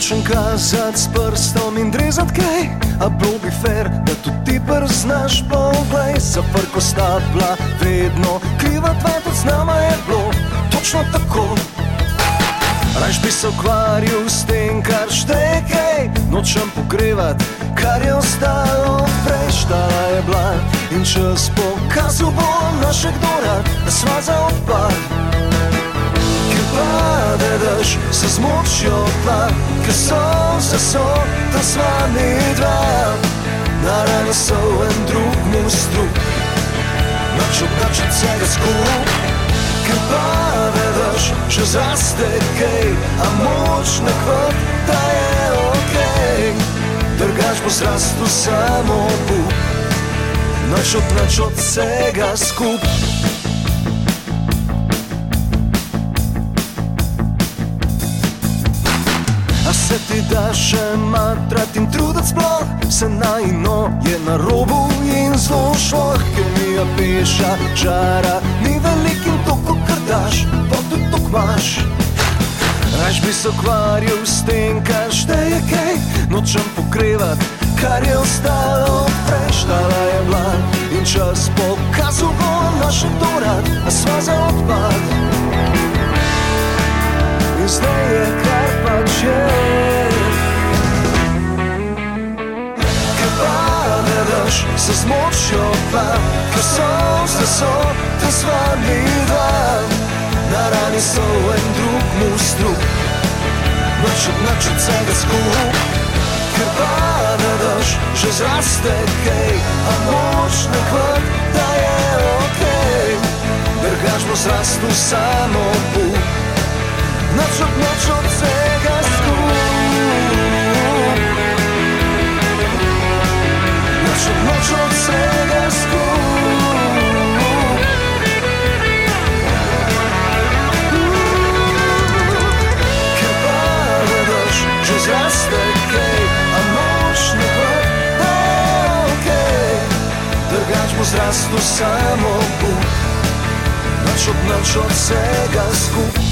Nočem kazati s prstom in drezati kaj, a bilo bi fair, da tudi ti prznaš poglej. Za prko stapla, vedno kriva dva, tudi z nama je bilo točno tako. Rajš bi se ukvarjal s tem, kar šteje, nočem pogrevati, kar je ostalo prej, štala je bila in čas pokazal bo naše dora, da sva za odpad. Ker pade daš, se zmočijo tla, ker so se so, da sva mi dva, naravno so en drugmu strup, noč ob noč od vsega skupaj. Ker pade daš, še zraste kaj, a moč ne kvot, da je ok. Drugač bo zrastel samo Bog, noč od noč od vsega se ti da še matrat in truditi sploh, se najno je na robu in zelo šlo, kemija peša, žara, ni velik in to, kar daš, pa tudi to imaš. Raž bi se ukvarjal s tem, kar šteje kaj, nočem pokrivati, kar je ostalo daš, se zmočijo pa, ker so se so, da sva mi dva. Na rani so en drug mu strup, noč od noč od vsega skup. Ker pa ne daš, že zraste kaj, a moč ne kvrt, da je ok. Drugač bo zrastel samo Bog. Noč od noč uzrastu samo put Noć od noć od svega skup